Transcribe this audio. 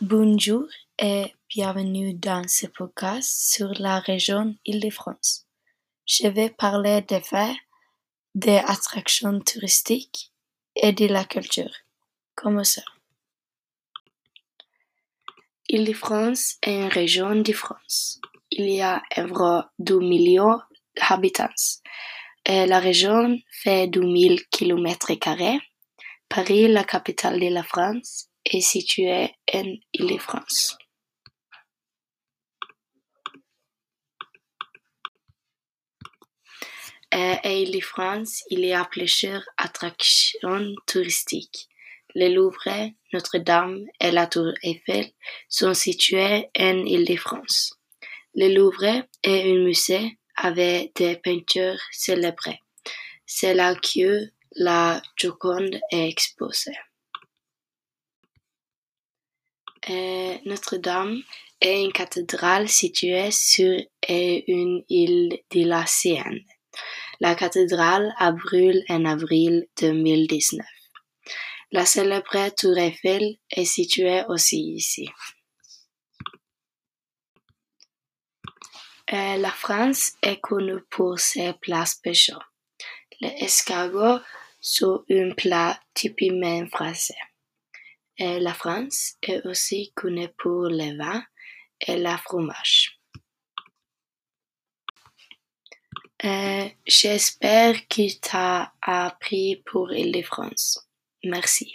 Bonjour et bienvenue dans ce podcast sur la région Île-de-France. Je vais parler des faits, des attractions touristiques et de la culture. Commençons. Île-de-France est une région de France. Il y a environ 2 millions d'habitants. La région fait 2000 km. Paris, la capitale de la France, est située en Île-de-France. À Île-de-France, il y a plusieurs attractions touristiques. Le Louvre, Notre-Dame et la Tour Eiffel sont situés en Île-de-France. Le Louvre est un musée avec des peintures célèbres. C'est là que la Joconde est exposée. Notre-Dame est une cathédrale située sur une île de la Seine. La cathédrale a brûlé en avril 2019. La célèbre tour Eiffel est située aussi ici. La France est connue pour ses plats spéciaux. Les escargots sont un plat typiquement français. La France est aussi connue pour le vin et le fromage. J'espère que tu as appris pour Île-de-France. Merci.